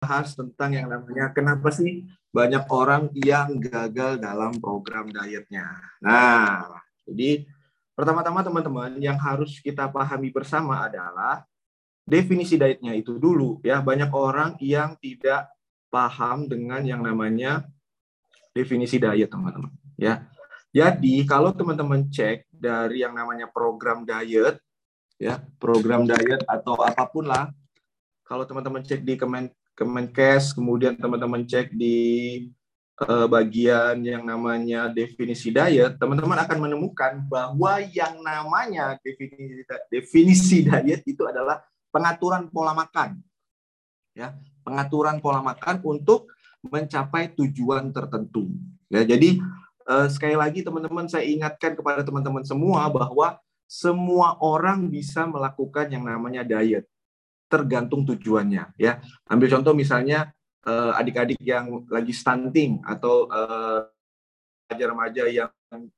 bahas tentang yang namanya kenapa sih banyak orang yang gagal dalam program dietnya. Nah, jadi pertama-tama teman-teman yang harus kita pahami bersama adalah definisi dietnya itu dulu ya. Banyak orang yang tidak paham dengan yang namanya definisi diet teman-teman ya. Jadi kalau teman-teman cek dari yang namanya program diet ya, program diet atau apa pun lah kalau teman-teman cek di Kemen Kemenkes, kemudian teman-teman cek di uh, bagian yang namanya definisi diet, teman-teman akan menemukan bahwa yang namanya definisi definisi diet itu adalah pengaturan pola makan. Ya, pengaturan pola makan untuk mencapai tujuan tertentu. Ya, jadi uh, sekali lagi teman-teman saya ingatkan kepada teman-teman semua bahwa semua orang bisa melakukan yang namanya diet tergantung tujuannya ya. Ambil contoh misalnya uh, adik-adik yang lagi stunting atau uh, remaja yang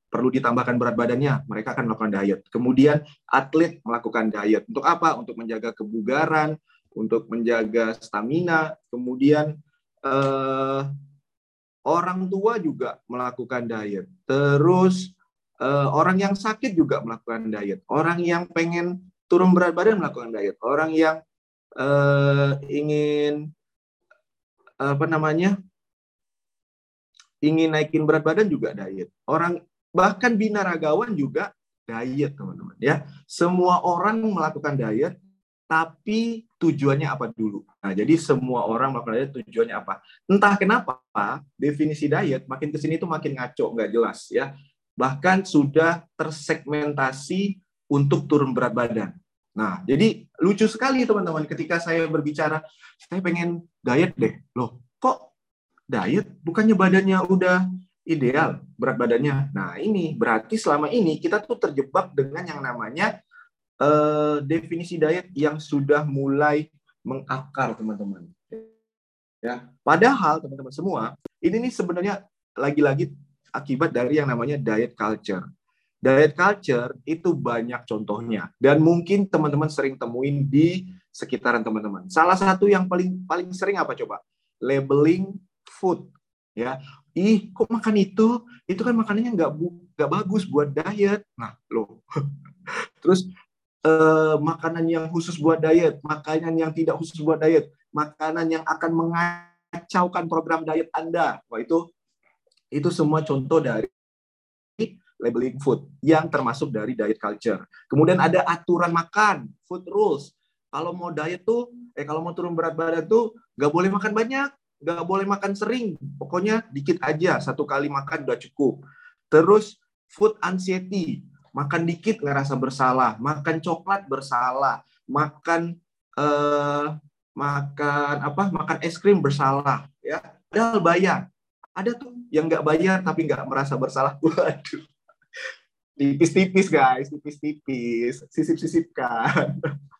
perlu ditambahkan berat badannya, mereka akan melakukan diet. Kemudian atlet melakukan diet. Untuk apa? Untuk menjaga kebugaran, untuk menjaga stamina. Kemudian uh, orang tua juga melakukan diet. Terus uh, orang yang sakit juga melakukan diet. Orang yang pengen turun berat badan melakukan diet. Orang yang uh, ingin apa namanya ingin naikin berat badan juga diet. Orang bahkan binaragawan juga diet teman-teman ya. Semua orang melakukan diet tapi tujuannya apa dulu? Nah jadi semua orang melakukan diet tujuannya apa? Entah kenapa definisi diet makin ke sini tuh makin ngaco nggak jelas ya. Bahkan sudah tersegmentasi untuk turun berat badan Nah, jadi lucu sekali teman-teman ketika saya berbicara, saya pengen diet deh. Loh, kok diet? Bukannya badannya udah ideal berat badannya. Nah, ini berarti selama ini kita tuh terjebak dengan yang namanya uh, definisi diet yang sudah mulai mengakar, teman-teman. Ya, padahal teman-teman semua, ini nih sebenarnya lagi-lagi akibat dari yang namanya diet culture. Diet culture itu banyak contohnya dan mungkin teman-teman sering temuin di sekitaran teman-teman. Salah satu yang paling paling sering apa coba? Labeling food ya. Ih, kok makan itu? Itu kan makanannya nggak nggak bagus buat diet. Nah, loh. Terus eh, makanan yang khusus buat diet, makanan yang tidak khusus buat diet, makanan yang akan mengacaukan program diet Anda. Wah, itu itu semua contoh dari labeling food yang termasuk dari diet culture. Kemudian ada aturan makan, food rules. Kalau mau diet tuh, eh kalau mau turun berat badan tuh nggak boleh makan banyak, nggak boleh makan sering. Pokoknya dikit aja, satu kali makan udah cukup. Terus food anxiety, makan dikit ngerasa bersalah, makan coklat bersalah, makan eh, makan apa? Makan es krim bersalah, ya. Padahal bayar. Ada tuh yang nggak bayar tapi nggak merasa bersalah. Waduh tipis-tipis guys, tipis-tipis, sisip-sisipkan.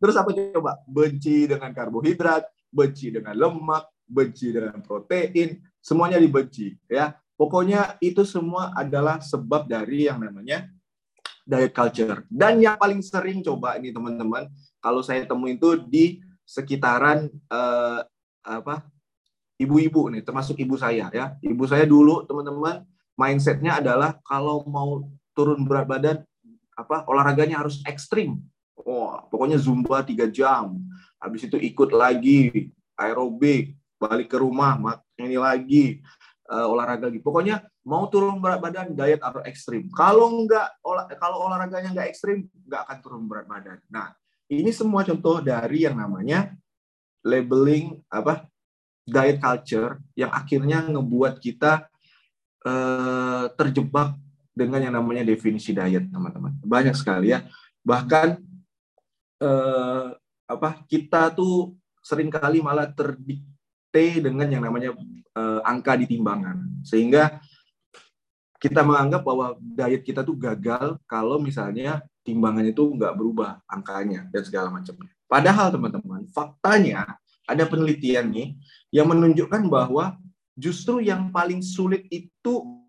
Terus apa coba? Benci dengan karbohidrat, benci dengan lemak, benci dengan protein, semuanya dibenci ya. Pokoknya itu semua adalah sebab dari yang namanya diet culture. Dan yang paling sering coba ini teman-teman, kalau saya temuin itu di sekitaran eh, apa ibu-ibu nih, termasuk ibu saya ya. Ibu saya dulu teman-teman mindsetnya adalah kalau mau turun berat badan apa olahraganya harus ekstrim. Wah, pokoknya zumba tiga jam. Habis itu ikut lagi aerobik, balik ke rumah, ini lagi uh, olahraga lagi. Pokoknya mau turun berat badan diet atau ekstrim. Kalau enggak olah, kalau olahraganya enggak ekstrim, enggak akan turun berat badan. Nah, ini semua contoh dari yang namanya labeling apa diet culture yang akhirnya ngebuat kita eh, terjebak dengan yang namanya definisi diet, teman-teman. Banyak sekali ya. Bahkan eh, apa kita tuh sering kali malah terdikte dengan yang namanya eh, angka di timbangan, sehingga kita menganggap bahwa diet kita tuh gagal kalau misalnya timbangannya itu nggak berubah angkanya dan segala macamnya. Padahal teman-teman, faktanya ada penelitian nih yang menunjukkan bahwa justru yang paling sulit itu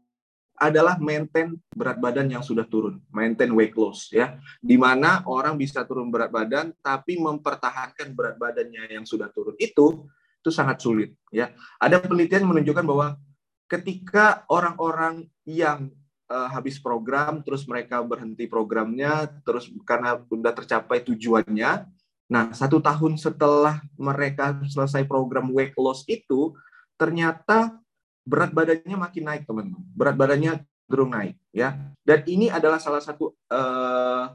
adalah maintain berat badan yang sudah turun, maintain weight loss ya. Di mana orang bisa turun berat badan tapi mempertahankan berat badannya yang sudah turun itu itu sangat sulit ya. Ada penelitian menunjukkan bahwa ketika orang-orang yang uh, habis program terus mereka berhenti programnya terus karena sudah tercapai tujuannya, nah satu tahun setelah mereka selesai program weight loss itu ternyata berat badannya makin naik teman-teman. Berat badannya gerung naik ya. Dan ini adalah salah satu uh,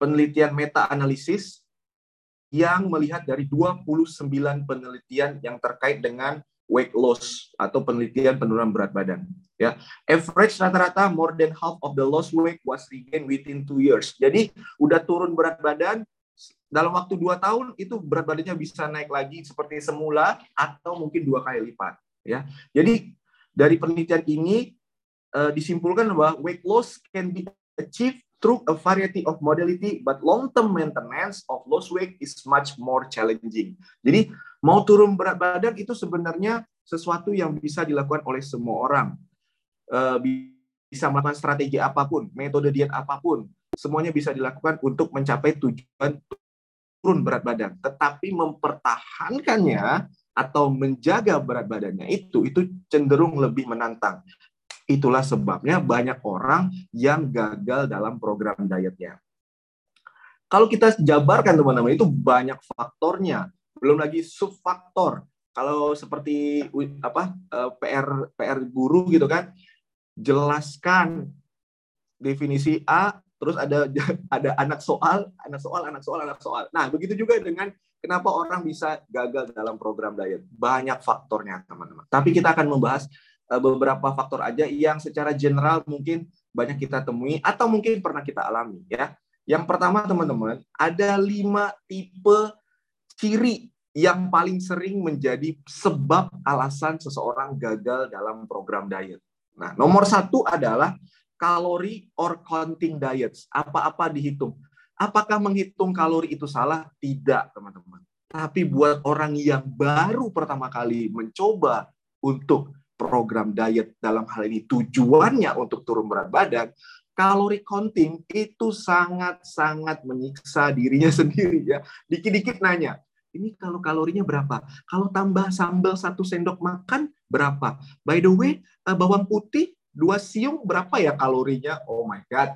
penelitian meta analisis yang melihat dari 29 penelitian yang terkait dengan weight loss atau penelitian penurunan berat badan. Ya, average rata-rata more than half of the lost weight was regained within two years. Jadi udah turun berat badan dalam waktu dua tahun itu berat badannya bisa naik lagi seperti semula atau mungkin dua kali lipat ya. Jadi dari penelitian ini uh, disimpulkan bahwa weight loss can be achieved through a variety of modality, but long-term maintenance of lost weight is much more challenging. Jadi mau turun berat badan itu sebenarnya sesuatu yang bisa dilakukan oleh semua orang. Uh, bisa melakukan strategi apa pun, metode diet apa pun, semuanya bisa dilakukan untuk mencapai tujuan turun berat badan. Tetapi mempertahankannya atau menjaga berat badannya itu itu cenderung lebih menantang. Itulah sebabnya banyak orang yang gagal dalam program dietnya. Kalau kita jabarkan teman-teman itu banyak faktornya, belum lagi subfaktor. Kalau seperti apa eh, PR PR guru gitu kan, jelaskan definisi A, terus ada ada anak soal, anak soal, anak soal, anak soal. Nah, begitu juga dengan Kenapa orang bisa gagal dalam program diet? Banyak faktornya, teman-teman. Tapi kita akan membahas eh, beberapa faktor aja yang secara general mungkin banyak kita temui atau mungkin pernah kita alami ya. Yang pertama teman-teman, ada lima tipe ciri yang paling sering menjadi sebab alasan seseorang gagal dalam program diet. Nah, nomor satu adalah kalori or counting diets. Apa-apa dihitung. Apakah menghitung kalori itu salah? Tidak, teman-teman. Tapi buat orang yang baru pertama kali mencoba untuk program diet dalam hal ini tujuannya untuk turun berat badan, kalori counting itu sangat-sangat menyiksa dirinya sendiri ya. Dikit-dikit nanya, ini kalau kalorinya berapa? Kalau tambah sambal satu sendok makan berapa? By the way, eh, bawang putih dua siung berapa ya kalorinya? Oh my god.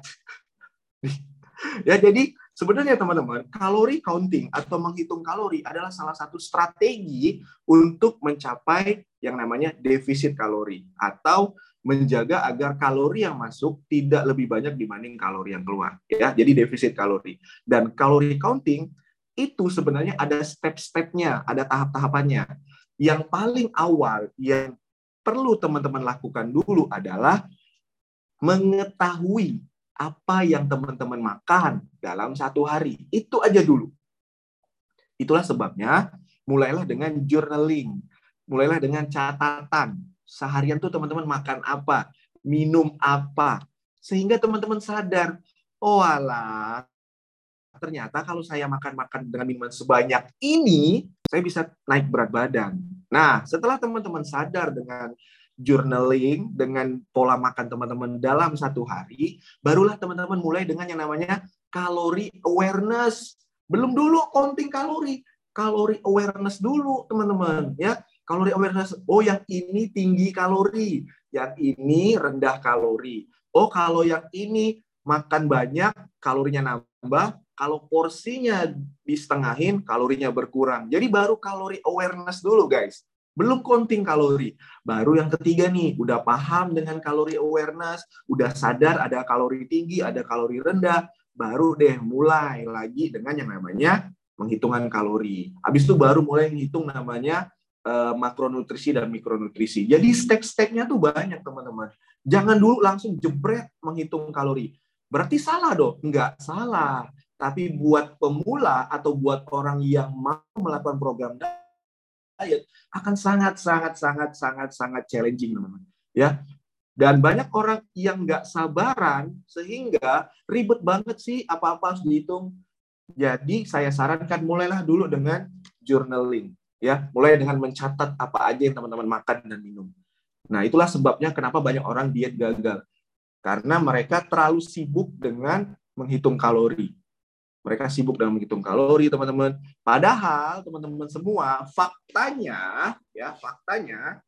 ya jadi sebenarnya teman-teman kalori counting atau menghitung kalori adalah salah satu strategi untuk mencapai yang namanya defisit kalori atau menjaga agar kalori yang masuk tidak lebih banyak dibanding kalori yang keluar ya jadi defisit kalori dan kalori counting itu sebenarnya ada step-stepnya ada tahap-tahapannya yang paling awal yang perlu teman-teman lakukan dulu adalah mengetahui apa yang teman-teman makan dalam satu hari. Itu aja dulu. Itulah sebabnya mulailah dengan journaling. Mulailah dengan catatan. Seharian tuh teman-teman makan apa, minum apa. Sehingga teman-teman sadar, oh alah, ternyata kalau saya makan-makan dengan minuman sebanyak ini, saya bisa naik berat badan. Nah, setelah teman-teman sadar dengan journaling dengan pola makan teman-teman dalam satu hari, barulah teman-teman mulai dengan yang namanya kalori awareness. Belum dulu counting kalori, kalori awareness dulu teman-teman ya. Kalori awareness, oh yang ini tinggi kalori, yang ini rendah kalori. Oh kalau yang ini makan banyak, kalorinya nambah, kalau porsinya disetengahin, kalorinya berkurang. Jadi baru kalori awareness dulu guys belum counting kalori. Baru yang ketiga nih, udah paham dengan kalori awareness, udah sadar ada kalori tinggi, ada kalori rendah, baru deh mulai lagi dengan yang namanya menghitungan kalori. Habis itu baru mulai menghitung namanya uh, makronutrisi dan mikronutrisi. Jadi step-stepnya tuh banyak teman-teman. Jangan dulu langsung jebret menghitung kalori. Berarti salah dong? Enggak, salah. Tapi buat pemula atau buat orang yang mau melakukan program diet akan sangat sangat sangat sangat sangat challenging teman-teman ya dan banyak orang yang nggak sabaran sehingga ribet banget sih apa-apa harus dihitung jadi saya sarankan mulailah dulu dengan journaling ya mulai dengan mencatat apa aja yang teman-teman makan dan minum Nah, itulah sebabnya kenapa banyak orang diet gagal. Karena mereka terlalu sibuk dengan menghitung kalori. Mereka sibuk dengan menghitung kalori, teman-teman. Padahal, teman-teman semua, faktanya, ya, faktanya,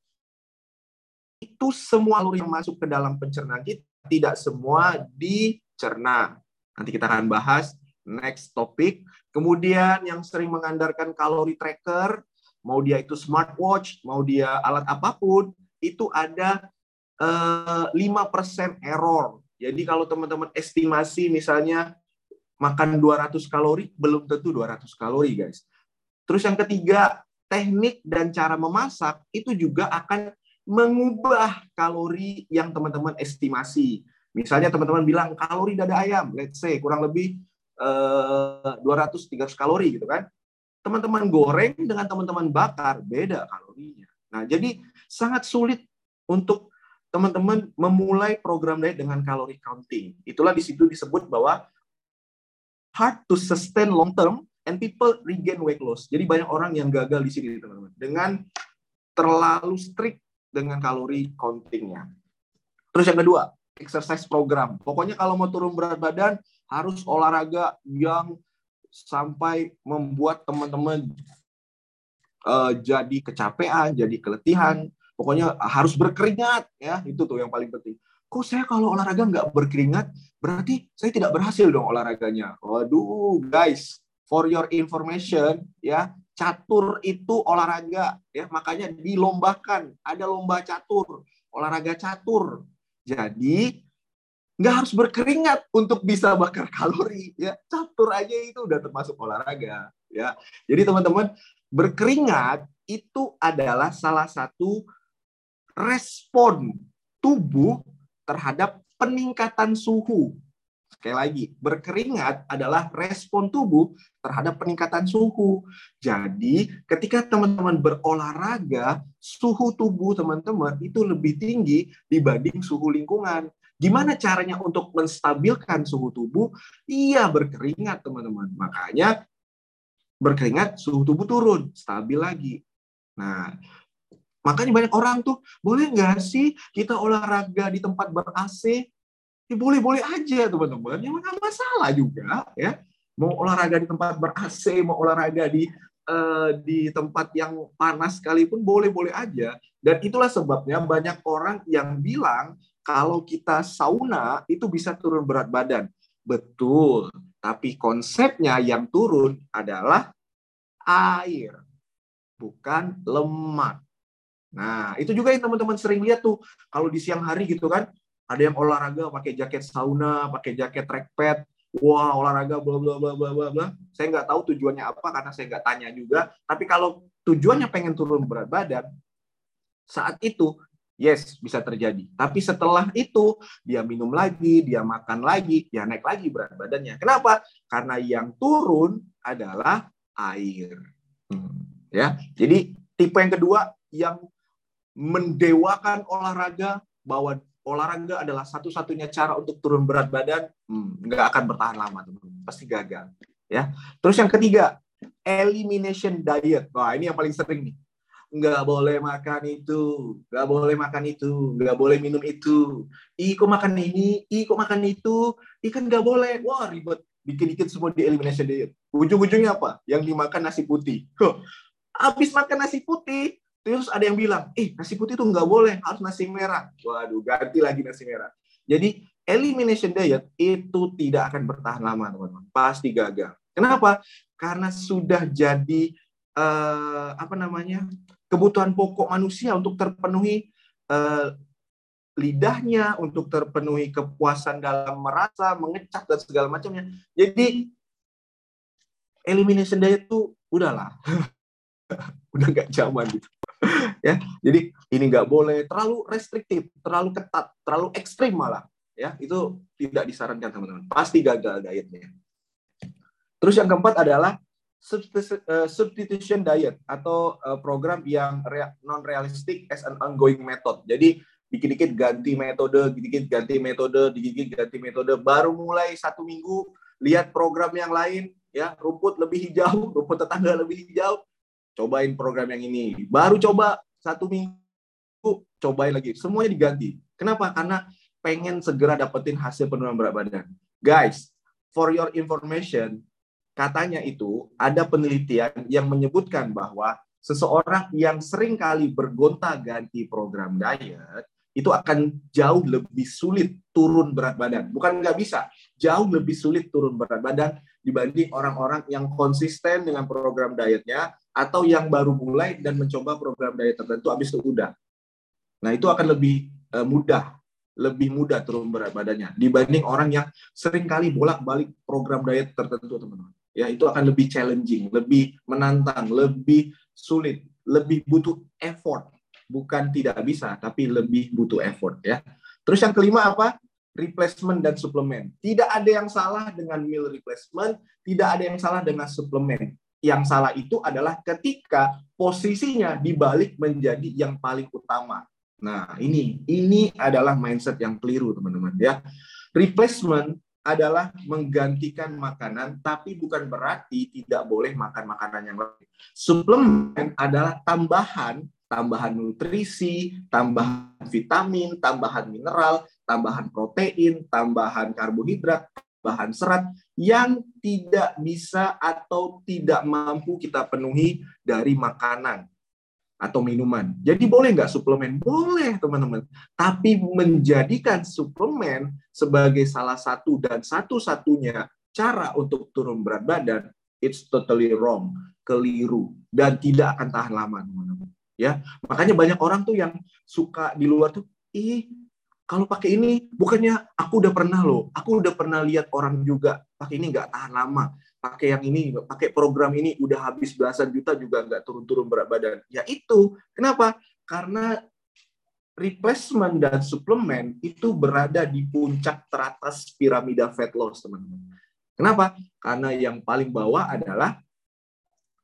itu semua kalori yang masuk ke dalam pencernaan kita tidak semua dicerna. Nanti kita akan bahas next topik. Kemudian yang sering mengandalkan kalori tracker, mau dia itu smartwatch, mau dia alat apa pun, itu ada eh, 5% error. Jadi kalau teman-teman estimasi misalnya makan 200 kalori, belum tentu 200 kalori, guys. Terus yang ketiga, teknik dan cara memasak itu juga akan mengubah kalori yang teman-teman estimasi. Misalnya teman-teman bilang kalori dada ayam, let's say kurang lebih uh, 200-300 kalori gitu kan. Teman-teman goreng dengan teman-teman bakar beda kalorinya. Nah, jadi sangat sulit untuk teman-teman memulai program diet dengan kalori counting. Itulah di situ disebut bahwa hard to sustain long term and people regain weight loss. Jadi banyak orang yang gagal di sini teman-teman dengan terlalu strict dengan kalori countingnya. Terus yang kedua, exercise program. Pokoknya kalau mau turun berat badan harus olahraga yang sampai membuat teman-teman uh, jadi kecapean, jadi keletihan, Pokoknya harus berkeringat ya, itu tuh yang paling penting. Kok saya kalau olahraga nggak berkeringat, berarti saya tidak berhasil dong olahraganya. Waduh, guys, for your information ya, catur itu olahraga ya, makanya dilombakan. Ada lomba catur, olahraga catur. Jadi nggak harus berkeringat untuk bisa bakar kalori ya catur aja itu udah termasuk olahraga ya jadi teman-teman berkeringat itu adalah salah satu respon tubuh terhadap peningkatan suhu. Sekali lagi, berkeringat adalah respon tubuh terhadap peningkatan suhu. Jadi, ketika teman-teman berolahraga, suhu tubuh teman-teman itu lebih tinggi dibanding suhu lingkungan. Gimana caranya untuk menstabilkan suhu tubuh? Iya, berkeringat, teman-teman. Makanya berkeringat, suhu tubuh turun, stabil lagi. Nah, Makanya banyak orang tuh, boleh nggak sih kita olahraga di tempat ber-AC? Ya boleh-boleh aja teman-teman, ya nggak masalah juga ya. Mau olahraga di tempat ber-AC, mau olahraga di uh, di tempat yang panas sekalipun boleh-boleh aja. Dan itulah sebabnya banyak orang yang bilang kalau kita sauna itu bisa turun berat badan. Betul, tapi konsepnya yang turun adalah air, bukan lemak. Nah, itu juga yang teman-teman sering lihat tuh kalau di siang hari gitu kan, ada yang olahraga pakai jaket sauna, pakai jaket trackpad, wah olahraga bla bla bla bla bla bla. Saya nggak tahu tujuannya apa karena saya nggak tanya juga. Tapi kalau tujuannya pengen turun berat badan, saat itu yes bisa terjadi. Tapi setelah itu dia minum lagi, dia makan lagi, dia naik lagi berat badannya. Kenapa? Karena yang turun adalah air. Hmm. Ya, jadi tipe yang kedua yang mendewakan olahraga bahwa olahraga adalah satu-satunya cara untuk turun berat badan, hmm, akan bertahan lama, teman-teman. Pasti gagal. Ya. Terus yang ketiga, elimination diet. Wah, ini yang paling sering nih. Nggak boleh makan itu, nggak boleh makan itu, nggak boleh minum itu. Ih, kok makan ini? Ih, kok makan itu? Ih, kan nggak boleh. Wah, ribet. Dikit-dikit semua di elimination diet. Ujung-ujungnya apa? Yang dimakan nasi putih. Huh. Habis makan nasi putih, Terus ada yang bilang, eh nasi putih itu nggak boleh, harus nasi merah. Waduh, ganti lagi nasi merah. Jadi elimination diet itu tidak akan bertahan lama, teman-teman. Pasti gagal. Kenapa? Karena sudah jadi uh, apa namanya kebutuhan pokok manusia untuk terpenuhi uh, lidahnya, untuk terpenuhi kepuasan dalam merasa, mengecap dan segala macamnya. Jadi elimination diet itu udahlah, udah nggak zaman gitu ya. Jadi ini nggak boleh. Terlalu restriktif terlalu ketat terlalu ekstrim malah ya. Itu tidak disarankan teman-teman. Pasti gagal dietnya. Terus yang keempat adalah eh, substitution diet atau eh, program yang non realistic as an ongoing method. Jadi dikit-dikit ganti metode, dikit-dikit ganti metode, dikit-dikit ganti metode, baru mulai satu minggu lihat program yang lain, ya. Rumput lebih hijau, rumput tetangga lebih hijau, cobain program yang ini. Baru coba satu minggu cobain lagi. Semuanya diganti. Kenapa? Karena pengen segera dapetin hasil penurunan berat badan. Guys, for your information, katanya itu ada penelitian yang menyebutkan bahwa seseorang yang sering kali bergonta-ganti program diet itu akan jauh lebih sulit turun berat badan. Bukan nggak bisa, jauh lebih sulit turun berat badan dibanding orang-orang yang konsisten dengan program dietnya atau yang baru mulai dan mencoba program diet tertentu habis itu udah. Nah, itu akan lebih uh, mudah, lebih mudah turun berat badannya dibanding orang yang sering kali bolak-balik program diet tertentu, teman-teman. Ya, itu akan lebih challenging, lebih menantang, lebih sulit, lebih butuh effort bukan tidak bisa, tapi lebih butuh effort ya. Terus yang kelima apa? Replacement dan suplemen. Tidak ada yang salah dengan meal replacement, tidak ada yang salah dengan suplemen. Yang salah itu adalah ketika posisinya dibalik menjadi yang paling utama. Nah, ini ini adalah mindset yang keliru, teman-teman ya. Replacement adalah menggantikan makanan, tapi bukan berarti tidak boleh makan makanan yang lain. Suplemen adalah tambahan tambahan nutrisi, tambahan vitamin, tambahan mineral, tambahan protein, tambahan karbohidrat, tambahan serat yang tidak bisa atau tidak mampu kita penuhi dari makanan atau minuman. Jadi boleh nggak suplemen? Boleh teman-teman. Tapi menjadikan suplemen sebagai salah satu dan satu-satunya cara untuk turun berat badan, it's totally wrong, keliru, dan tidak akan tahan lama teman-teman ya makanya banyak orang tuh yang suka di luar tuh ih kalau pakai ini bukannya aku udah pernah loh. Aku udah pernah lihat orang juga pakai ini nggak tahan lama. Pakai yang ini pakai program ini udah habis belasan juta juga nggak turun-turun berat badan. Ya itu. Kenapa? Karena replacement dan suplemen itu berada di puncak teratas piramida fat loss teman-teman. Kenapa? Karena yang paling bawah adalah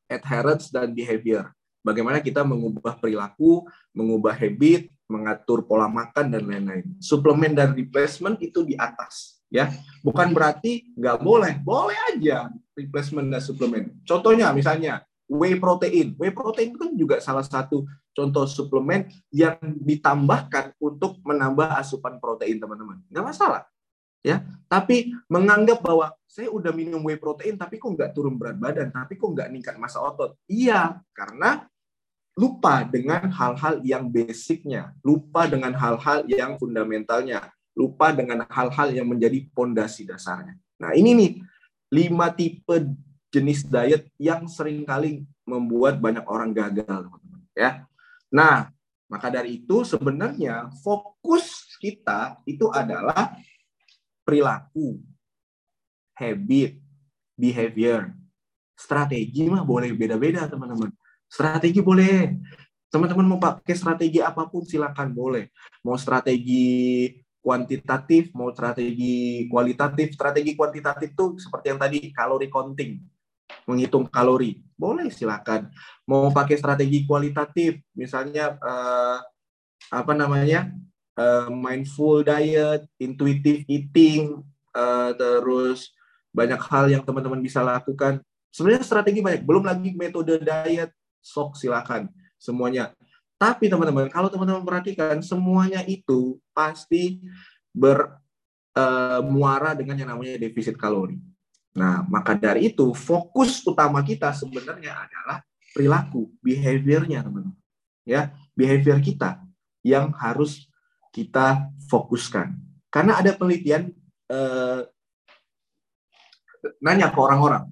adherence dan behavior. Bagaimana kita mengubah perilaku, mengubah habit, mengatur pola makan dan lain-lain. Suplemen dan replacement itu di atas, ya. Bukan berarti nggak boleh, boleh aja replacement dan suplemen. Contohnya misalnya whey protein. Whey protein kan juga salah satu contoh suplemen yang ditambahkan untuk menambah asupan protein teman-teman. Nggak masalah. Ya, tapi menganggap bahwa saya udah minum whey protein tapi kok nggak turun berat badan, tapi kok nggak ningkat masa otot. Iya, karena lupa dengan hal-hal yang basicnya, lupa dengan hal-hal yang fundamentalnya, lupa dengan hal-hal yang menjadi pondasi dasarnya. Nah ini nih lima tipe jenis diet yang sering kali membuat banyak orang gagal, teman-teman. Ya, nah maka dari itu sebenarnya fokus kita itu adalah perilaku, habit, behavior, strategi mah boleh beda-beda teman-teman Strategi boleh. Teman-teman mau pakai strategi apa pun silakan boleh. Mau strategi kuantitatif, mau strategi kualitatif. Strategi kuantitatif itu seperti yang tadi kalori counting, menghitung kalori. Boleh silakan. Mau pakai strategi kualitatif, misalnya uh, apa namanya? Uh, mindful diet, intuitive eating, uh, terus banyak hal yang teman-teman bisa lakukan. Sebenarnya strategi banyak, belum lagi metode diet, sok silakan semuanya. Tapi teman-teman, kalau teman-teman perhatikan semuanya itu pasti eh, uh, dengan yang namanya defisit kalori. Nah, maka dari itu fokus utama kita sebenarnya adalah perilaku, behaviornya teman-teman. Ya, behavior kita yang harus kita fokuskan. Karena ada penelitian uh, nanya ke orang-orang,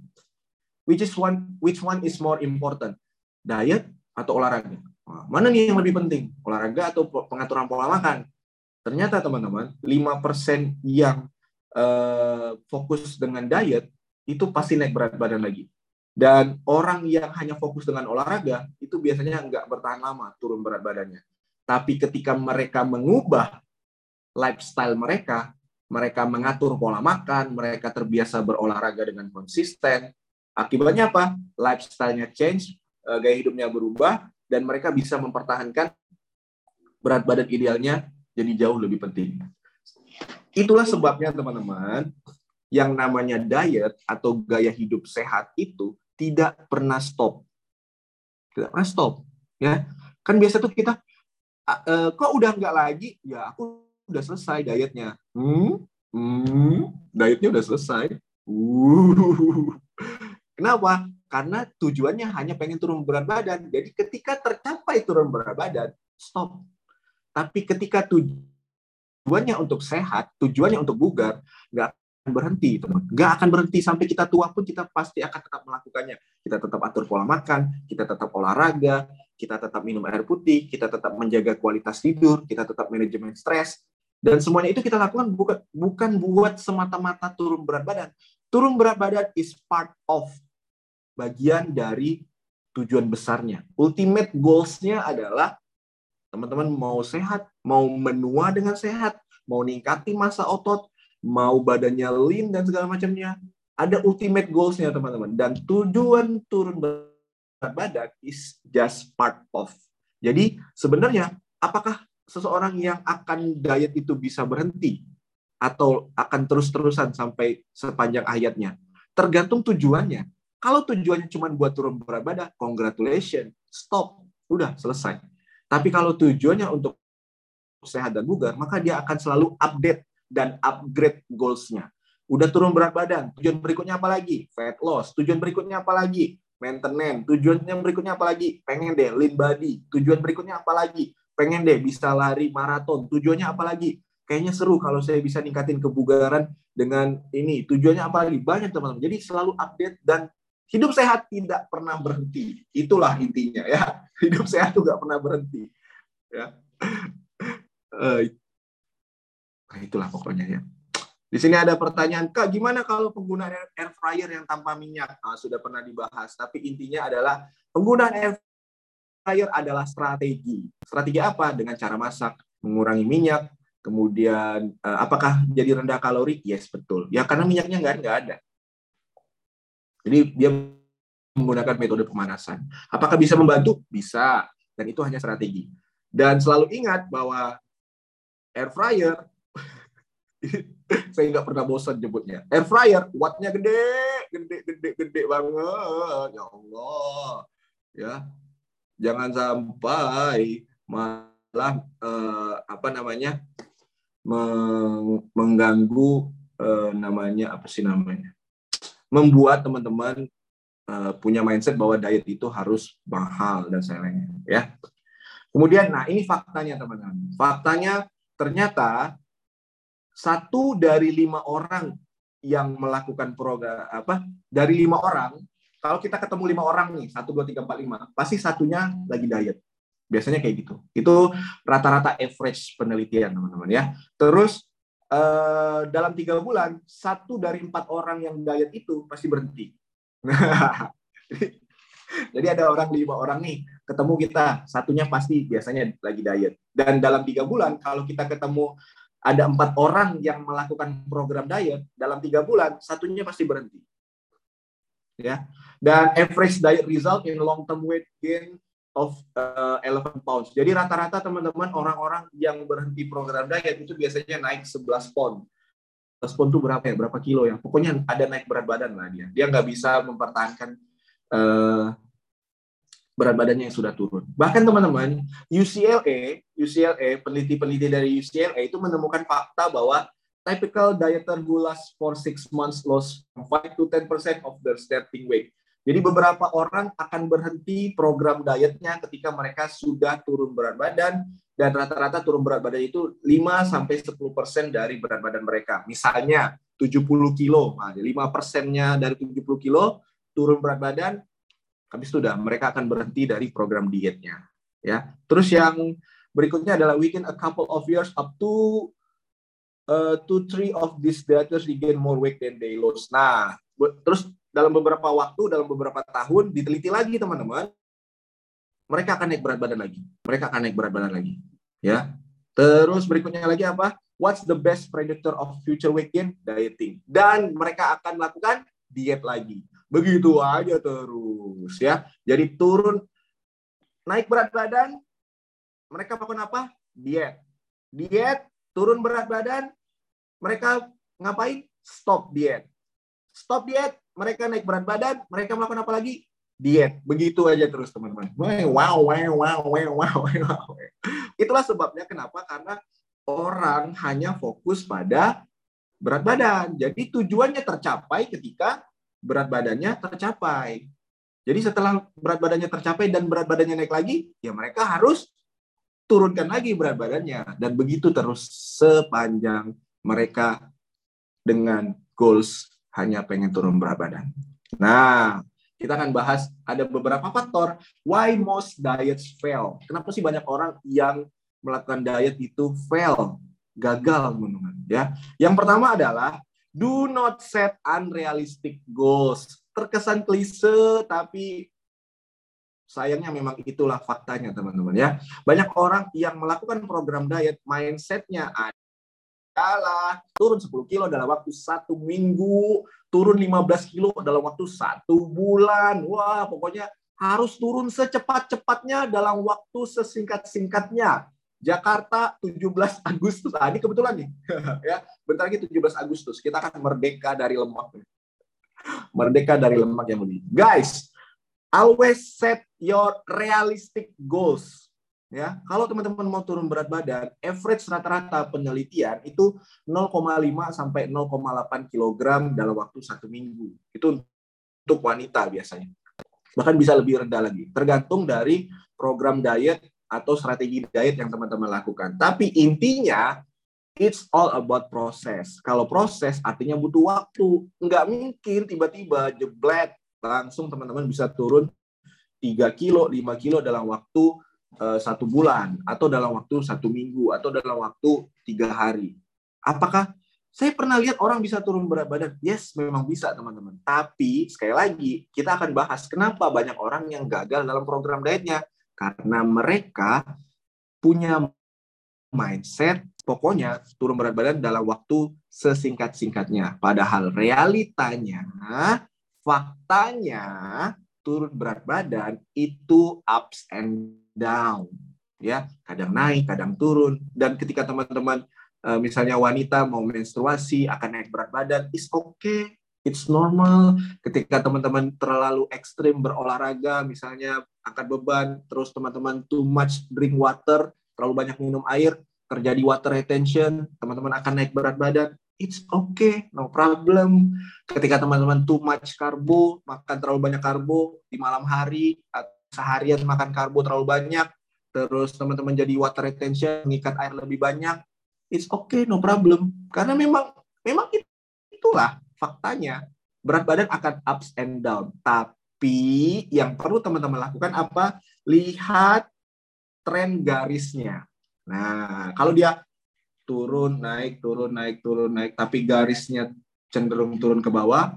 which is one which one is more important, diet atau olahraga. mana nih yang lebih penting? Olahraga atau pengaturan pola makan? Ternyata teman-teman, 5% yang uh, fokus dengan diet itu pasti naik berat badan lagi. Dan orang yang hanya fokus dengan olahraga itu biasanya nggak bertahan lama turun berat badannya. Tapi ketika mereka mengubah lifestyle mereka, mereka mengatur pola makan, mereka terbiasa berolahraga dengan konsisten. Akibatnya apa? Lifestyle-nya change, Eh, gaya hidupnya berubah dan mereka bisa mempertahankan berat badan idealnya jadi jauh lebih penting. Itulah sebabnya teman-teman, yang namanya diet atau gaya hidup sehat itu tidak pernah stop. Tidak pernah stop, ya. Kan biasa tuh kita uh, kok udah nggak lagi? Ya aku udah selesai dietnya. Hmm, hmm, dietnya udah selesai. Uh. Kenapa? Karena tujuannya hanya pengen turun berat badan. Jadi ketika tercapai turun berat badan, stop. Tapi ketika tujuannya untuk sehat, tujuannya untuk bugar, nggak akan berhenti, teman. Nggak akan berhenti sampai kita tua pun kita pasti akan tetap melakukannya. Kita tetap atur pola makan, kita tetap olahraga, kita tetap minum air putih, kita tetap menjaga kualitas tidur, kita tetap manajemen stres, dan semuanya itu kita lakukan bukan bukan buat semata-mata turun berat badan. Turun berat badan is part of bagian dari tujuan besarnya. Ultimate goals-nya adalah teman-teman mau sehat, mau menua dengan sehat, mau ningkati masa otot, mau badannya lean dan segala macamnya. Ada ultimate goals-nya teman-teman. Dan tujuan turun berat badan is just part of. Jadi sebenarnya apakah seseorang yang akan diet itu bisa berhenti atau akan terus-terusan sampai sepanjang hayatnya? Tergantung tujuannya. Kalau tujuannya cuma buat turun berat badan, congratulations, stop, udah selesai. Tapi kalau tujuannya untuk sehat dan bugar, maka dia akan selalu update dan upgrade goals-nya. Udah turun berat badan, tujuan berikutnya apa lagi? Fat loss. Tujuan berikutnya apa lagi? Maintenance. Tujuannya berikutnya apa lagi? Pengen deh lean body. Tujuan berikutnya apa lagi? Pengen deh bisa lari maraton. Tujuannya apa lagi? Kayaknya seru kalau saya bisa ningkatin kebugaran dengan ini. Tujuannya apa lagi? Banyak teman-teman. Jadi selalu update dan Hidup sehat tidak pernah berhenti. Itulah intinya ya. Hidup sehat juga pernah berhenti. Ya. Uh, itulah pokoknya ya. Di sini ada pertanyaan, Kak, gimana kalau penggunaan air fryer yang tanpa minyak? Nah, sudah pernah dibahas, tapi intinya adalah penggunaan air fryer adalah strategi. Strategi apa? Dengan cara masak, mengurangi minyak, kemudian uh, apakah jadi rendah kalori? Yes, betul. Ya karena minyaknya nggak, nggak ada. Jadi dia menggunakan metode pemanasan. Apakah bisa membantu? Bisa. Dan itu hanya strategi. Dan selalu ingat bahwa air fryer, saya nggak pernah bosan nyebutnya. Air fryer, wattnya gede, gede, gede, gede banget. Ya Allah. Ya, jangan sampai malah eh, apa namanya mengganggu eh, namanya apa sih namanya membuat teman-teman uh, punya mindset bahwa diet itu harus mahal dan sebagainya ya. Kemudian nah ini faktanya teman-teman. Faktanya ternyata satu dari lima orang yang melakukan program apa dari lima orang kalau kita ketemu lima orang nih satu dua tiga empat lima pasti satunya lagi diet biasanya kayak gitu itu rata-rata average penelitian teman-teman ya terus uh, dalam tiga bulan satu dari empat orang yang diet itu pasti berhenti. Jadi ada orang lima orang nih ketemu kita. Satunya pasti biasanya lagi diet. Dan dalam tiga bulan kalau kita ketemu ada empat orang yang melakukan program diet dalam tiga bulan satunya pasti berhenti. Ya. Dan average diet result in long term weight gain of uh, 11 pounds. Jadi rata-rata teman-teman orang-orang yang berhenti program diet itu biasanya naik 11 pound. 11 pound itu berapa ya? Berapa kilo ya? Pokoknya ada naik berat badan lah dia. Dia nggak bisa mempertahankan uh, berat badannya yang sudah turun. Bahkan teman-teman, UCLA, UCLA, peneliti-peneliti dari UCLA itu menemukan fakta bahwa typical dieter who last for six months lost 5 to 10% of their starting weight. Jadi beberapa orang akan berhenti program dietnya ketika mereka sudah turun berat badan dan rata-rata turun berat badan itu 5 sampai 10% dari berat badan mereka. Misalnya 70 kilo, nah, 5 persennya dari 70 kilo turun berat badan, habis sudah mereka akan berhenti dari program dietnya. Ya, terus yang berikutnya adalah within a couple of years up to uh, two three of these dieters regain more weight than they lost. Nah, terus dalam beberapa waktu, dalam beberapa tahun diteliti lagi teman-teman, mereka akan naik berat badan lagi. Mereka akan naik berat badan lagi. Ya. Terus berikutnya lagi apa? What's the best predictor of future weight gain? Dieting. Dan mereka akan melakukan diet lagi. Begitu aja terus ya. Jadi turun naik berat badan, mereka melakukan apa? Diet. Diet, turun berat badan, mereka ngapain? Stop diet. Stop diet, mereka naik berat badan, mereka melakukan apa lagi? diet. Begitu aja terus teman-teman. Wow, wow, wow, wow, wow, wow. Itulah sebabnya kenapa karena orang hanya fokus pada berat badan. Jadi tujuannya tercapai ketika berat badannya tercapai. Jadi setelah berat badannya tercapai dan berat badannya naik lagi, ya mereka harus turunkan lagi berat badannya. Dan begitu terus sepanjang mereka dengan goals hanya pengen turun berat badan. Nah, kita akan bahas ada beberapa faktor why most diets fail. Kenapa sih banyak orang yang melakukan diet itu fail, gagal teman-teman ya. Yang pertama adalah do not set unrealistic goals. Terkesan klise tapi sayangnya memang itulah faktanya teman-teman ya. Banyak orang yang melakukan program diet mindsetnya adalah turun 10 kilo dalam waktu satu minggu, turun 15 kilo dalam waktu satu bulan. Wah, pokoknya harus turun secepat-cepatnya dalam waktu sesingkat-singkatnya. Jakarta 17 Agustus. Ah, ini kebetulan nih. ya, bentar lagi 17 Agustus kita akan merdeka dari lemak. Merdeka dari lemak yang lebih. Guys, always set your realistic goals. Ya, kalau teman-teman mau turun berat badan, average rata-rata penelitian itu 0,5 sampai 0,8 kg dalam waktu satu minggu. Itu untuk wanita biasanya. Bahkan bisa lebih rendah lagi, tergantung dari program diet atau strategi diet yang teman-teman lakukan. Tapi intinya, it's all about proses. Kalau proses artinya butuh waktu. Nggak mungkin tiba-tiba jeblet langsung teman-teman bisa turun 3 kilo, 5 kilo dalam waktu satu bulan atau dalam waktu satu minggu atau dalam waktu tiga hari. Apakah saya pernah lihat orang bisa turun berat badan? Yes, memang bisa teman-teman. Tapi sekali lagi kita akan bahas kenapa banyak orang yang gagal dalam program dietnya karena mereka punya mindset pokoknya turun berat badan dalam waktu sesingkat-singkatnya. Padahal realitanya, faktanya turun berat badan itu ups and down ya. Kadang naik kadang turun. Dan ketika teman-teman uh, misalnya wanita mau menstruasi akan naik berat badan is okay it's normal. Ketika teman-teman terlalu ekstrim berolahraga misalnya angkat beban terus teman-teman too much drink water terlalu banyak minum air terjadi water retention teman-teman akan naik berat badan it's okay no problem. Ketika teman-teman too much karbo makan terlalu banyak karbo di malam hari seharian makan karbo terlalu banyak, terus teman-teman jadi water retention, mengikat air lebih banyak, it's okay, no problem. Karena memang memang itulah faktanya. Berat badan akan ups and down. Tapi yang perlu teman-teman lakukan apa? Lihat tren garisnya. Nah, kalau dia turun, naik, turun, naik, turun, naik, tapi garisnya cenderung turun ke bawah,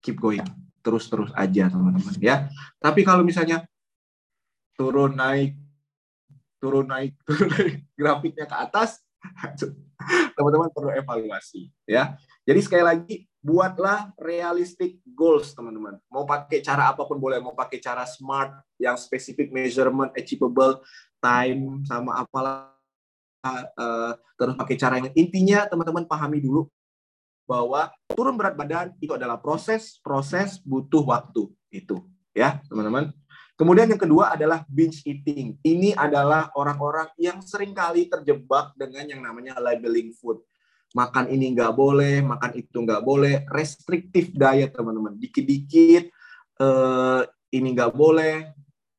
keep going. Terus-terus aja, teman-teman. ya. Tapi kalau misalnya turun naik turun naik turun naik grafiknya ke atas teman-teman perlu evaluasi ya. Jadi sekali lagi buatlah realistic goals teman-teman. Mau pakai cara apa pun boleh mau pakai cara smart yang spesifik measurement achievable time sama apalah uh, terus pakai cara yang intinya teman-teman pahami dulu bahwa turun berat badan itu adalah proses proses butuh waktu itu ya teman-teman Kemudian yang kedua adalah binge eating. Ini adalah orang-orang yang sering kali terjebak dengan yang namanya labeling food. Makan ini nggak boleh, makan itu nggak boleh. Restrictive diet, teman-teman. Dikit-dikit, eh, ini nggak boleh,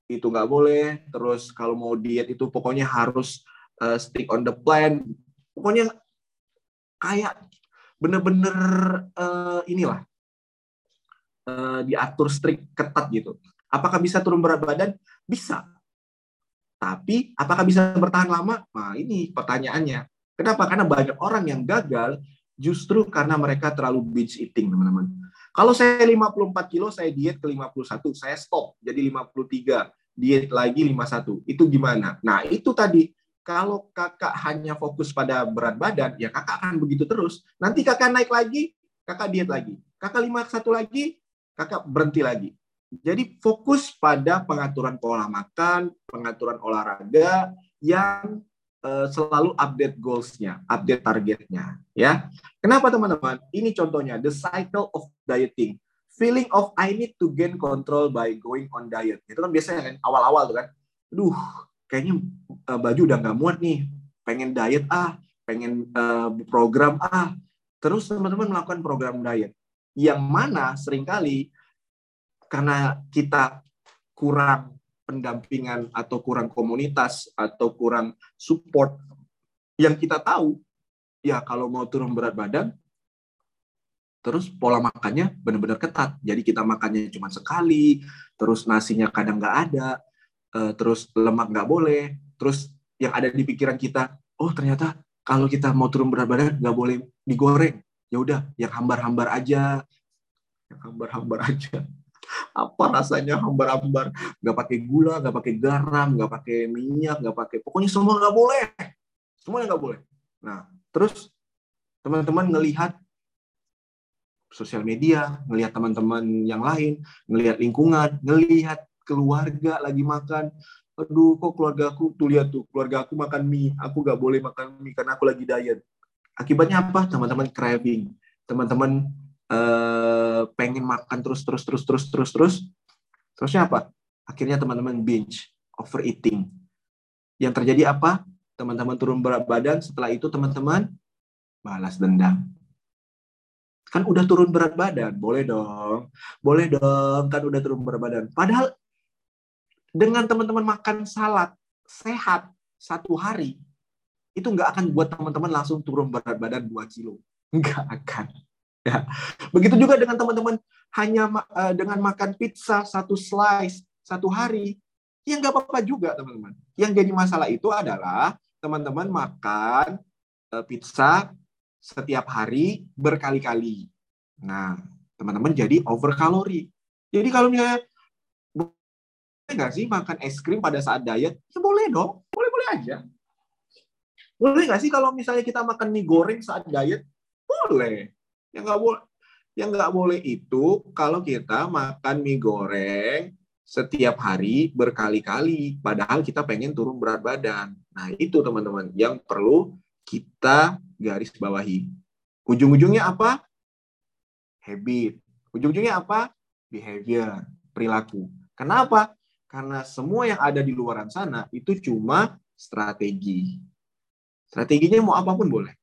itu nggak boleh. Terus kalau mau diet itu pokoknya harus eh, stick on the plan. Pokoknya kayak bener-bener eh, inilah eh, diatur strict ketat gitu Apakah bisa turun berat badan? Bisa. Tapi apakah bisa bertahan lama? Nah, ini pertanyaannya. Kenapa? Karena banyak orang yang gagal justru karena mereka terlalu binge eating, teman-teman. Kalau saya 54 kilo, saya diet ke 51, saya stop jadi 53, diet lagi 51. Itu gimana? Nah, itu tadi kalau kakak hanya fokus pada berat badan, ya kakak akan begitu terus. Nanti kakak naik lagi, kakak diet lagi. Kakak 51 lagi, kakak berhenti lagi. Jadi fokus pada pengaturan pola makan, pengaturan olahraga yang uh, selalu update goals-nya, update targetnya, ya. Kenapa teman-teman? Ini contohnya the cycle of dieting. feeling of I need to gain control by going on diet. Itu kan biasanya kan awal-awal tuh kan. Duh, kayaknya uh, baju udah nggak muat nih. Pengen diet ah, pengen uh, program ah. Terus teman-teman melakukan program diet. Yang mana sering kali karena kita kurang pendampingan atau kurang komunitas atau kurang support yang kita tahu ya kalau mau turun berat badan terus pola makannya benar-benar ketat. Jadi kita makannya cuma sekali, terus nasinya kadang nggak ada, eh, terus lemak nggak boleh, terus yang ada di pikiran kita, oh ternyata kalau kita mau turun berat badan nggak boleh digoreng. Ya udah, yang hambar-hambar aja, yang hambar-hambar aja. Apa rasanya hambar-hambar? Nggak pakai gula, nggak pakai garam, nggak pakai minyak, nggak pakai, pokoknya semua nggak boleh. Semuanya nggak boleh. Nah, terus teman-teman ngelihat sosial media, ngelihat teman-teman yang lain, ngelihat lingkungan, ngelihat keluarga lagi makan. Aduh, kok keluarga aku tuh lihat tuh, keluarga aku makan mie, aku gak boleh makan mie karena aku lagi diet. Akibatnya apa? Teman-teman craving, teman-teman uh, pengen makan terus terus terus terus terus terus. Terusnya apa? Akhirnya teman-teman binge, overeating. Yang terjadi apa? Teman-teman turun berat badan, setelah itu teman-teman balas dendam Kan udah turun berat badan, boleh dong. Boleh dong, kan udah turun berat badan. Padahal dengan teman-teman makan salad sehat satu hari, itu nggak akan buat teman-teman langsung turun berat badan 2 kilo. Nggak akan. Ya. Begitu juga dengan teman-teman hanya uh, dengan makan pizza satu slice satu hari, ya nggak apa-apa juga teman-teman. Yang jadi masalah itu adalah teman-teman makan uh, pizza setiap hari berkali-kali. Nah, teman-teman jadi over kalori. Jadi kalau misalnya boleh nggak sih makan es krim pada saat diet? Ya boleh dong, boleh-boleh aja. Boleh nggak sih kalau misalnya kita makan mie goreng saat diet? Boleh. Yang nggak boleh, yang nggak boleh itu kalau kita makan mie goreng setiap hari berkali-kali, padahal kita pengen turun berat badan. Nah itu teman-teman yang perlu kita garis bawahi. Ujung-ujungnya apa? Habit. Ujung-ujungnya apa? Behavior, perilaku. Kenapa? Karena semua yang ada di luaran sana itu cuma strategi. Strateginya mau apa pun boleh.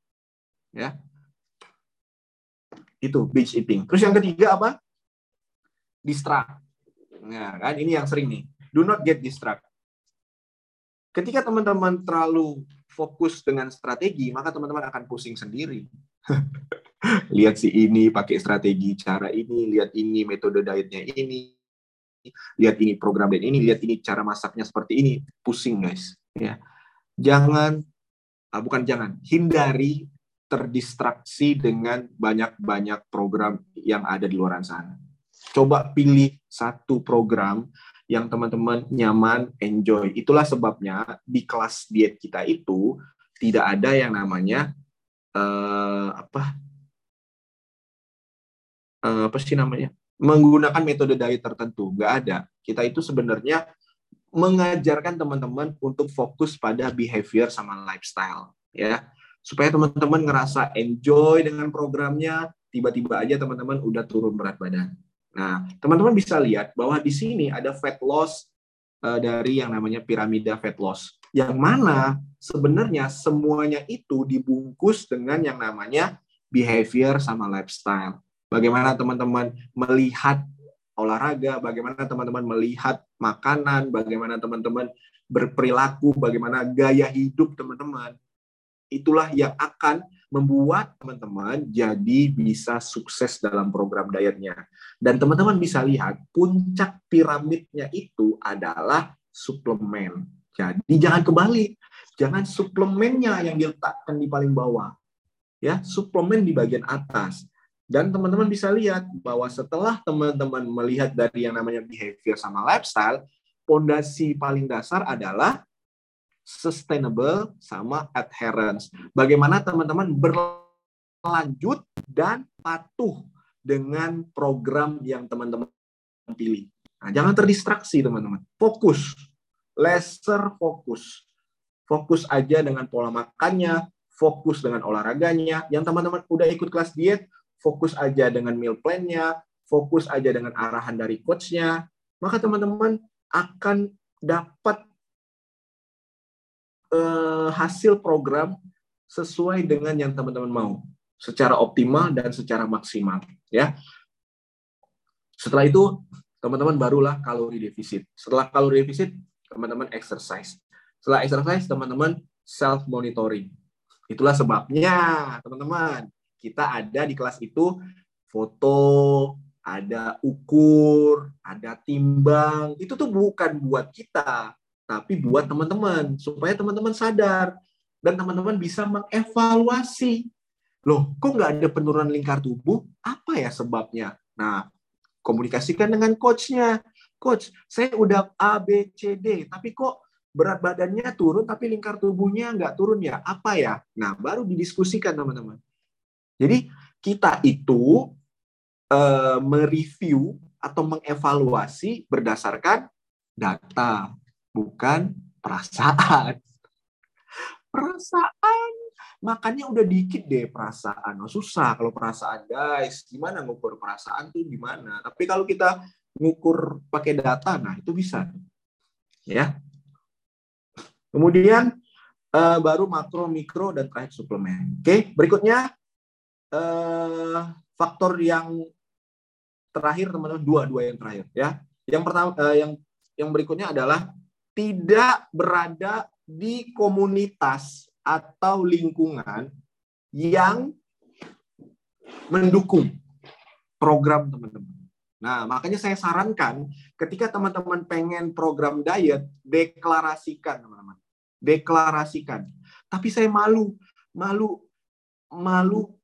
Ya. Itu binge eating. Terus yang ketiga apa? Distract. Nah, kan ini yang sering nih. Do not get distract. Ketika teman-teman terlalu fokus dengan strategi, maka teman-teman akan pusing sendiri. lihat si ini pakai strategi cara ini, lihat ini metode dietnya ini, lihat ini program diet ini, lihat ini cara masaknya seperti ini, pusing guys. Ya, jangan, ah, bukan jangan, hindari terdistraksi dengan banyak-banyak program yang ada di luar sana. Coba pilih satu program yang teman-teman nyaman, enjoy. Itulah sebabnya di kelas diet kita itu tidak ada yang namanya uh, apa uh, apa sih namanya menggunakan metode diet tertentu. Nggak ada. Kita itu sebenarnya mengajarkan teman-teman untuk fokus pada behavior sama lifestyle, ya supaya teman-teman ngerasa enjoy dengan programnya. Tiba-tiba aja teman-teman udah turun berat badan. Nah, teman-teman bisa lihat bahwa di sini ada fat loss uh, dari yang namanya piramida fat loss. Yang mana sebenarnya semuanya itu dibungkus dengan yang namanya behavior sama lifestyle. Bagaimana teman-teman melihat olahraga, bagaimana teman-teman melihat makanan, bagaimana teman-teman berperilaku, bagaimana gaya hidup teman-teman. Itulah yang akan membuat teman-teman jadi bisa sukses dalam program dietnya. Dan teman-teman bisa lihat puncak piramidnya itu adalah suplemen. Jadi jangan kebalik, jangan suplemennya yang diletakkan di paling bawah. Ya, suplemen di bagian atas. Dan teman-teman bisa lihat bahwa setelah teman-teman melihat dari yang namanya behavior sama lifestyle, pondasi paling dasar adalah sustainable sama adherence. Bagaimana teman-teman berlanjut dan patuh dengan program yang teman-teman pilih. Nah, jangan terdistraksi teman-teman. Fokus. Laser fokus. Fokus aja dengan pola makannya, fokus dengan olahraganya. Yang teman-teman udah ikut kelas diet, fokus aja dengan meal plan-nya, fokus aja dengan arahan dari coachnya, maka teman-teman akan dapat uh, hasil program sesuai dengan yang teman-teman mau secara optimal dan secara maksimal ya. Setelah itu teman-teman barulah kalori defisit. Setelah kalori defisit, teman-teman exercise. Setelah exercise, teman-teman self monitoring. Itulah sebabnya, teman-teman, kita ada di kelas itu foto, ada ukur, ada timbang. Itu tuh bukan buat kita, tapi buat teman-teman supaya teman-teman sadar dan teman-teman bisa mengevaluasi. Loh, kok nggak ada penurunan lingkar tubuh? Apa ya sebabnya? Nah, komunikasikan dengan coachnya. Coach, saya udah A, B, C, D, tapi kok berat badannya turun, tapi lingkar tubuhnya nggak turun ya? Apa ya? Nah, baru didiskusikan teman-teman. Jadi kita itu uh, mereview atau mengevaluasi berdasarkan data, bukan perasaan. Perasaan makanya udah dikit deh perasaan. Oh, susah kalau perasaan, guys. Gimana ngukur perasaan tuh gimana? Tapi kalau kita ngukur pakai data, nah itu bisa. Ya. Kemudian uh, baru makro, mikro, dan terakhir suplemen. Oke, berikutnya uh, faktor yang terakhir teman-teman dua dua yang terakhir ya. Yang pertama uh, yang yang berikutnya adalah tidak berada di komunitas atau lingkungan yang mendukung program teman-teman. Nah, makanya saya sarankan ketika teman-teman pengen program diet, deklarasikan teman-teman. Deklarasikan. Tapi saya malu, malu, malu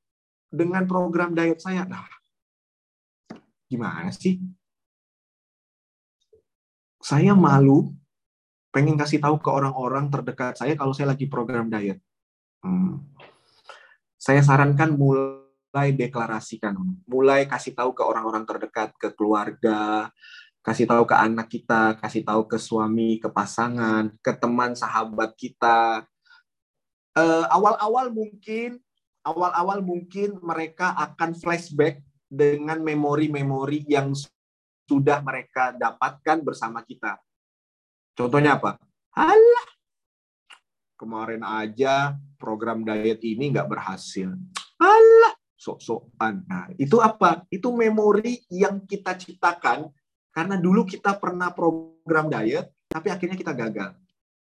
dengan program diet saya. Nah, gimana sih? Saya malu pengen kasih tahu ke orang-orang terdekat saya kalau saya lagi program diet. Hmm. Saya sarankan mulai deklarasikan, mulai kasih tahu ke orang-orang terdekat, ke keluarga, kasih tahu ke anak kita, kasih tahu ke suami, ke pasangan, ke teman sahabat kita. eh, awal-awal mungkin, awal-awal mungkin mereka akan flashback dengan memori-memori yang sudah mereka dapatkan bersama kita Contohnya apa? Alah, kemarin aja program diet ini nggak berhasil. Alah, sok-sokan. Nah, itu apa? Itu memori yang kita ciptakan karena dulu kita pernah program diet, tapi akhirnya kita gagal.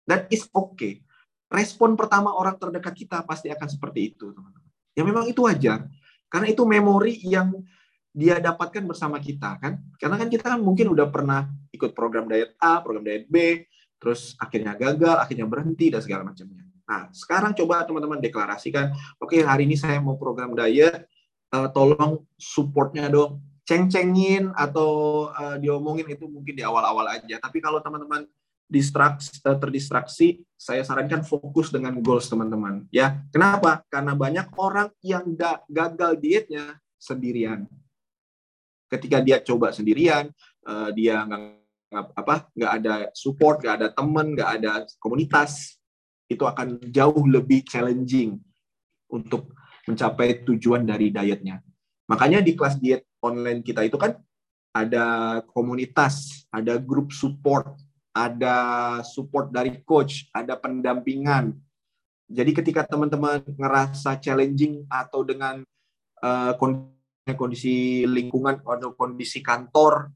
That is okay. Respon pertama orang terdekat kita pasti akan seperti itu, teman-teman. Ya memang itu wajar. Karena itu memori yang dia dapatkan bersama kita kan? Karena kan kita kan mungkin udah pernah ikut program diet A program diet B terus akhirnya gagal akhirnya berhenti dan segala macamnya. Nah sekarang coba teman-teman deklarasikan oke okay, hari ini saya mau program diet uh, tolong supportnya dong. Ceng-cengin atau uh, diomongin itu mungkin di awal-awal aja. Tapi kalau teman-teman distraksi uh, terdistraksi saya sarankan fokus dengan goals teman-teman. Ya kenapa? Karena banyak orang yang gagal dietnya sendirian ketika dia coba sendirian uh, dia nggak apa nggak ada support nggak ada teman nggak ada komunitas itu akan jauh lebih challenging untuk mencapai tujuan dari dietnya. Makanya di kelas diet online kita itu kan ada komunitas ada grup support ada support dari coach ada pendampingan. Jadi ketika teman-teman ngerasa challenging atau dengan uh, kondisi lingkungan atau kondisi kantor.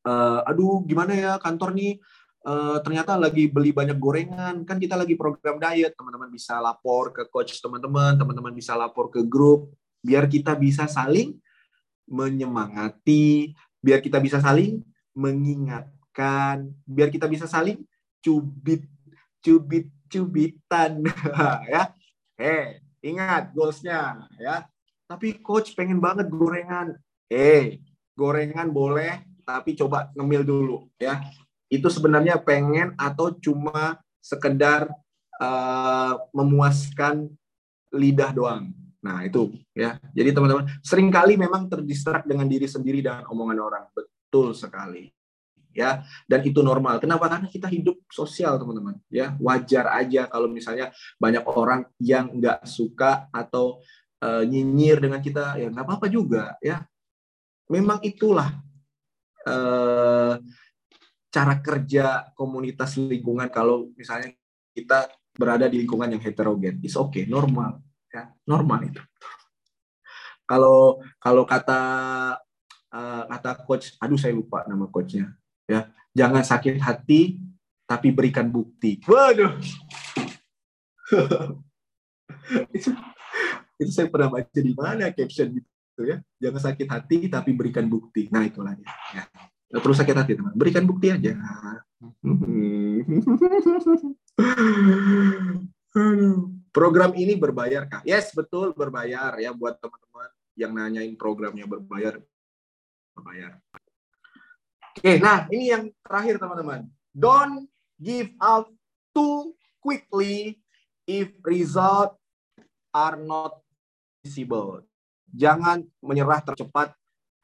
Uh, aduh gimana ya kantor nih? Uh, ternyata lagi beli banyak gorengan. Kan kita lagi program diet. Teman-teman bisa lapor ke coach teman-teman teman-teman bisa lapor ke grup. Biar kita bisa saling menyemangati biar kita bisa saling mengingatkan biar kita bisa saling cubit cubit cubitan. Ya. Eh ingat goalsnya ya tapi coach pengen banget gorengan. Eh, gorengan boleh, tapi coba ngemil dulu ya. Itu sebenarnya pengen atau cuma sekedar uh, memuaskan lidah doang. Nah, itu ya. Jadi teman-teman, sering kali memang terdistrak dengan diri sendiri dan omongan orang. Betul sekali. Ya, dan itu normal. Kenapa? Karena kita hidup sosial, teman-teman. Ya, wajar aja kalau misalnya banyak orang yang nggak suka atau uh, nyinyir dengan kita ya nggak apa-apa juga ya memang itulah eh, cara kerja komunitas lingkungan kalau misalnya kita berada di lingkungan yang heterogen. Is okay, normal, ya, normal itu. Kalau kalau kata uh, kata coach, aduh saya lupa nama coachnya, ya, jangan sakit hati tapi berikan bukti. Waduh, itu, saya pernah baca di mana caption gitu ya, jangan sakit hati tapi berikan bukti. Nah itulah ya. ya. Terus sakit hati teman, berikan bukti aja. Program ini berbayar kak? Yes betul berbayar ya buat teman-teman yang nanyain programnya berbayar berbayar. Oke, nah ini yang terakhir teman-teman. Don't give up too quickly if result are not visible. Jangan menyerah tercepat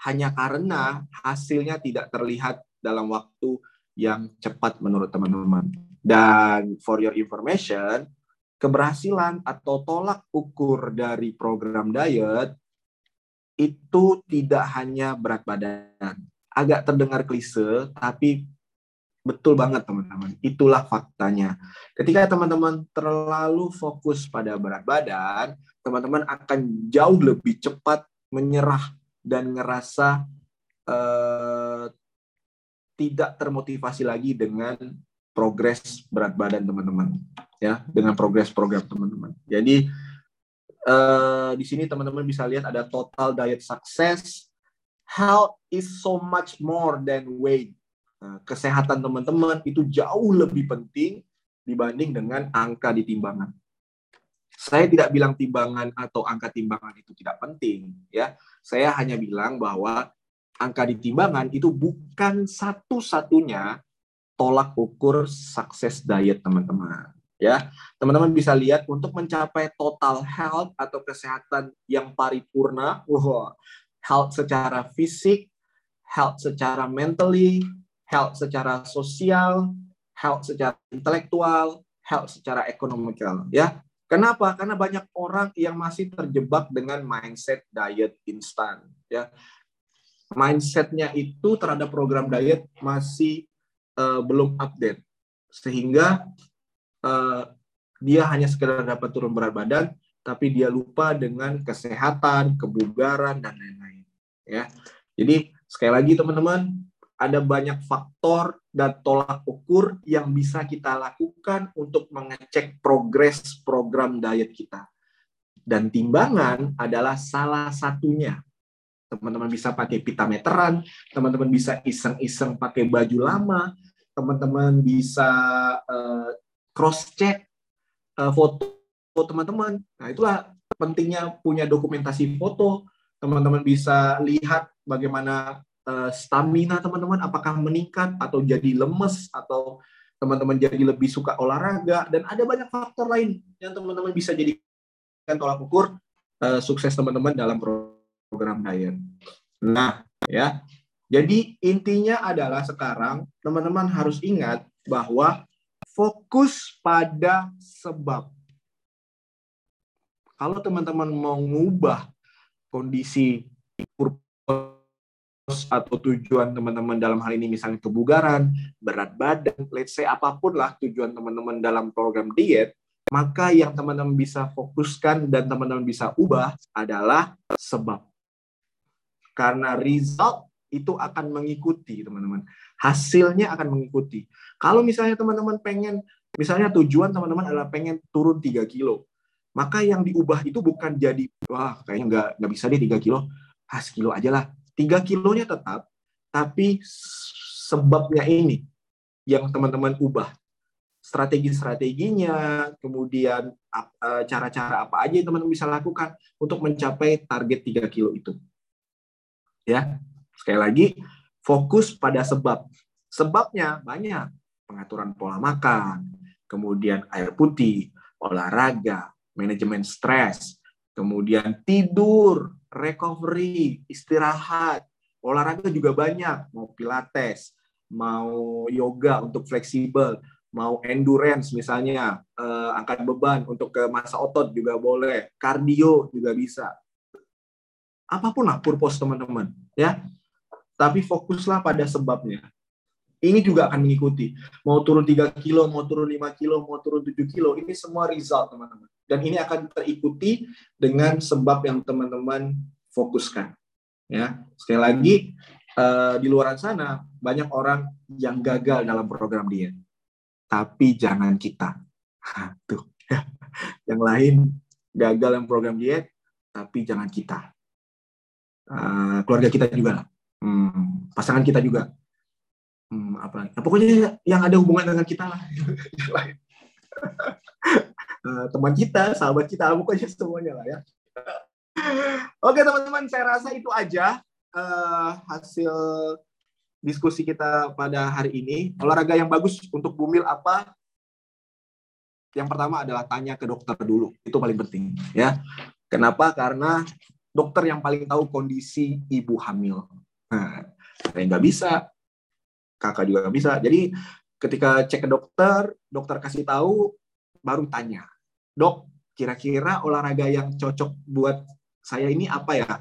hanya karena hasilnya tidak terlihat dalam waktu yang cepat menurut teman-teman. Dan for your information, keberhasilan atau tolak ukur dari program diet itu tidak hanya berat badan. Agak terdengar klise, tapi betul banget teman-teman. Itulah faktanya. Ketika teman-teman terlalu fokus pada berat badan, teman-teman akan jauh lebih cepat menyerah dan ngerasa uh, tidak termotivasi lagi dengan progres berat badan teman-teman ya dengan progres program teman-teman. Jadi uh, di sini teman-teman bisa lihat ada total diet success health is so much more than weight. Nah, kesehatan teman-teman itu jauh lebih penting dibanding dengan angka di timbangan saya tidak bilang timbangan atau angka timbangan itu tidak penting ya. Saya hanya bilang bahwa angka di timbangan itu bukan satu-satunya tolak ukur sukses diet teman-teman ya. Teman-teman bisa lihat untuk mencapai total health atau kesehatan yang paripurna wow, health secara fisik health secara mentally health secara sosial health secara intelektual health secara ekonomikal ya kenapa? Karena banyak orang yang masih terjebak dengan mindset diet instan ya. Mindsetnya itu terhadap program diet masih uh, belum update. Sehingga uh, dia hanya sekedar dapat turun berat badan tapi dia lupa dengan kesehatan, kebugaran dan lain-lain ya. Jadi sekali lagi teman-teman ada banyak faktor dan tolak ukur yang bisa kita lakukan untuk mengecek progres program diet kita. Dan timbangan adalah salah satunya. Teman-teman bisa pakai pita meteran, teman-teman bisa iseng-iseng pakai baju lama, teman-teman bisa uh, cross check uh, foto teman-teman. Nah, itulah pentingnya punya dokumentasi foto. Teman-teman bisa lihat bagaimana uh, stamina teman-teman apakah meningkat atau jadi lemes atau teman-teman jadi lebih suka olahraga dan ada banyak faktor lain yang teman-teman bisa jadikan tolak ukur uh, sukses teman-teman dalam program diet. Nah, ya. Jadi intinya adalah sekarang teman-teman harus ingat bahwa fokus pada sebab. Kalau teman-teman mau mengubah kondisi purpose atau tujuan teman-teman dalam hal ini misalnya kebugaran, berat badan, let's say apa pun lah tujuan teman-teman dalam program diet, maka yang teman-teman bisa fokuskan dan teman-teman bisa ubah adalah sebab. Karena result itu akan mengikuti teman-teman. Hasilnya akan mengikuti. Kalau misalnya teman-teman pengen, misalnya tujuan teman-teman adalah pengen turun 3 kilo, maka yang diubah itu bukan jadi, wah kayaknya nggak, nggak bisa deh 3 kilo, ah kilo aja lah. 3 kilonya tetap, tapi sebabnya ini yang teman-teman ubah. Strategi-strateginya, kemudian eh, cara-cara apa aja yang teman-teman bisa lakukan untuk mencapai target 3 kilo itu. Ya, Sekali lagi, fokus pada sebab. Sebabnya banyak. Pengaturan pola makan, kemudian air putih, olahraga, manajemen stres, kemudian tidur, recovery, istirahat, olahraga juga banyak, mau pilates, mau yoga untuk fleksibel, mau endurance misalnya, eh, angkat beban untuk ke masa otot juga boleh, kardio juga bisa. apa pun lah purpose teman-teman, ya. Tapi fokuslah pada sebabnya. Ini juga akan mengikuti. Mau turun 3 kilo, mau turun 5 kilo, mau turun 7 kilo, ini semua result, teman-teman. Dan ini akan terikuti dengan sebab yang teman-teman fokuskan. Ya, sekali lagi uh, di luar sana banyak orang yang gagal dalam program diet. Tapi jangan kita. Tuh, ya. yang lain gagal dalam program diet, tapi jangan kita. Uh, keluarga kita juga lah. Hmm, pasangan kita juga hmm, apa nah, pokoknya yang ada hubungan dengan kita lah uh, teman kita sahabat kita pokoknya semuanya lah ya. Oke teman-teman saya rasa itu aja uh, hasil diskusi kita pada hari ini. Olahraga yang bagus untuk bumil apa? Yang pertama adalah tanya ke dokter dulu. Itu paling penting ya. Kenapa? Karena dokter yang paling tahu kondisi ibu hamil. Nah, saya nggak bisa kakak juga nggak bisa. Jadi ketika cek ke dokter, dokter kasih tahu, baru tanya, dok, kira-kira olahraga yang cocok buat saya ini apa ya?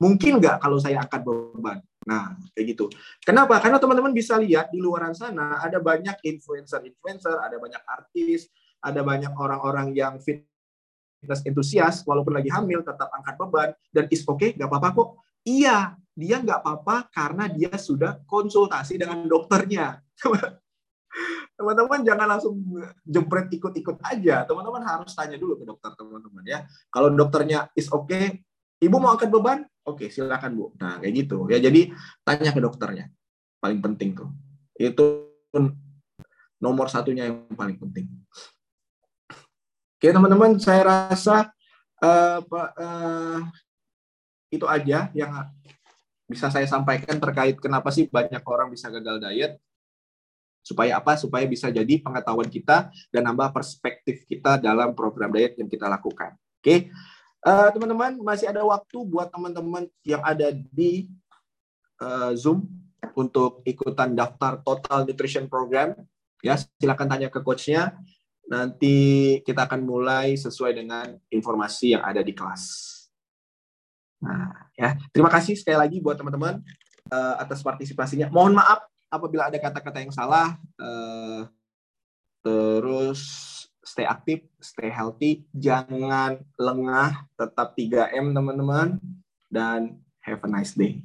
Mungkin nggak kalau saya angkat beban? Nah, kayak gitu. Kenapa? Karena teman-teman bisa lihat di luar sana ada banyak influencer-influencer, ada banyak artis, ada banyak orang-orang yang fitness entusias, walaupun lagi hamil tetap angkat beban dan is okay, nggak apa-apa kok. Iya, dia nggak apa-apa karena dia sudah konsultasi dengan dokternya. Teman-teman jangan langsung jempret ikut-ikut aja. Teman-teman harus tanya dulu ke dokter teman-teman ya. Kalau dokternya is oke, okay, ibu mau angkat beban? Oke, okay, silakan bu. Nah kayak gitu ya. Jadi tanya ke dokternya. Paling penting tuh. Itu nomor satunya yang paling penting. Oke teman-teman, saya rasa uh, uh, itu aja yang bisa saya sampaikan terkait kenapa sih banyak orang bisa gagal diet supaya apa? Supaya bisa jadi pengetahuan kita dan nambah perspektif kita dalam program diet yang kita lakukan. Oke? Okay? uh, eh, teman-teman masih ada waktu buat teman-teman yang ada di uh, zoom untuk ikutan daftar total nutrition program. Ya silakan tanya ke coachnya. Nanti kita akan mulai sesuai dengan informasi yang ada di kelas. Nah, ya. Terima kasih sekali lagi buat teman-teman uh, atas partisipasinya. Mohon maaf apabila ada kata-kata yang salah. Uh, terus stay aktif, stay healthy, jangan lengah, tetap 3M teman-teman, dan have a nice day.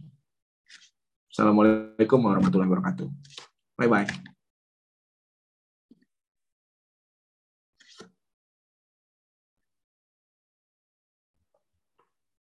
Assalamualaikum warahmatullahi wabarakatuh. Bye-bye.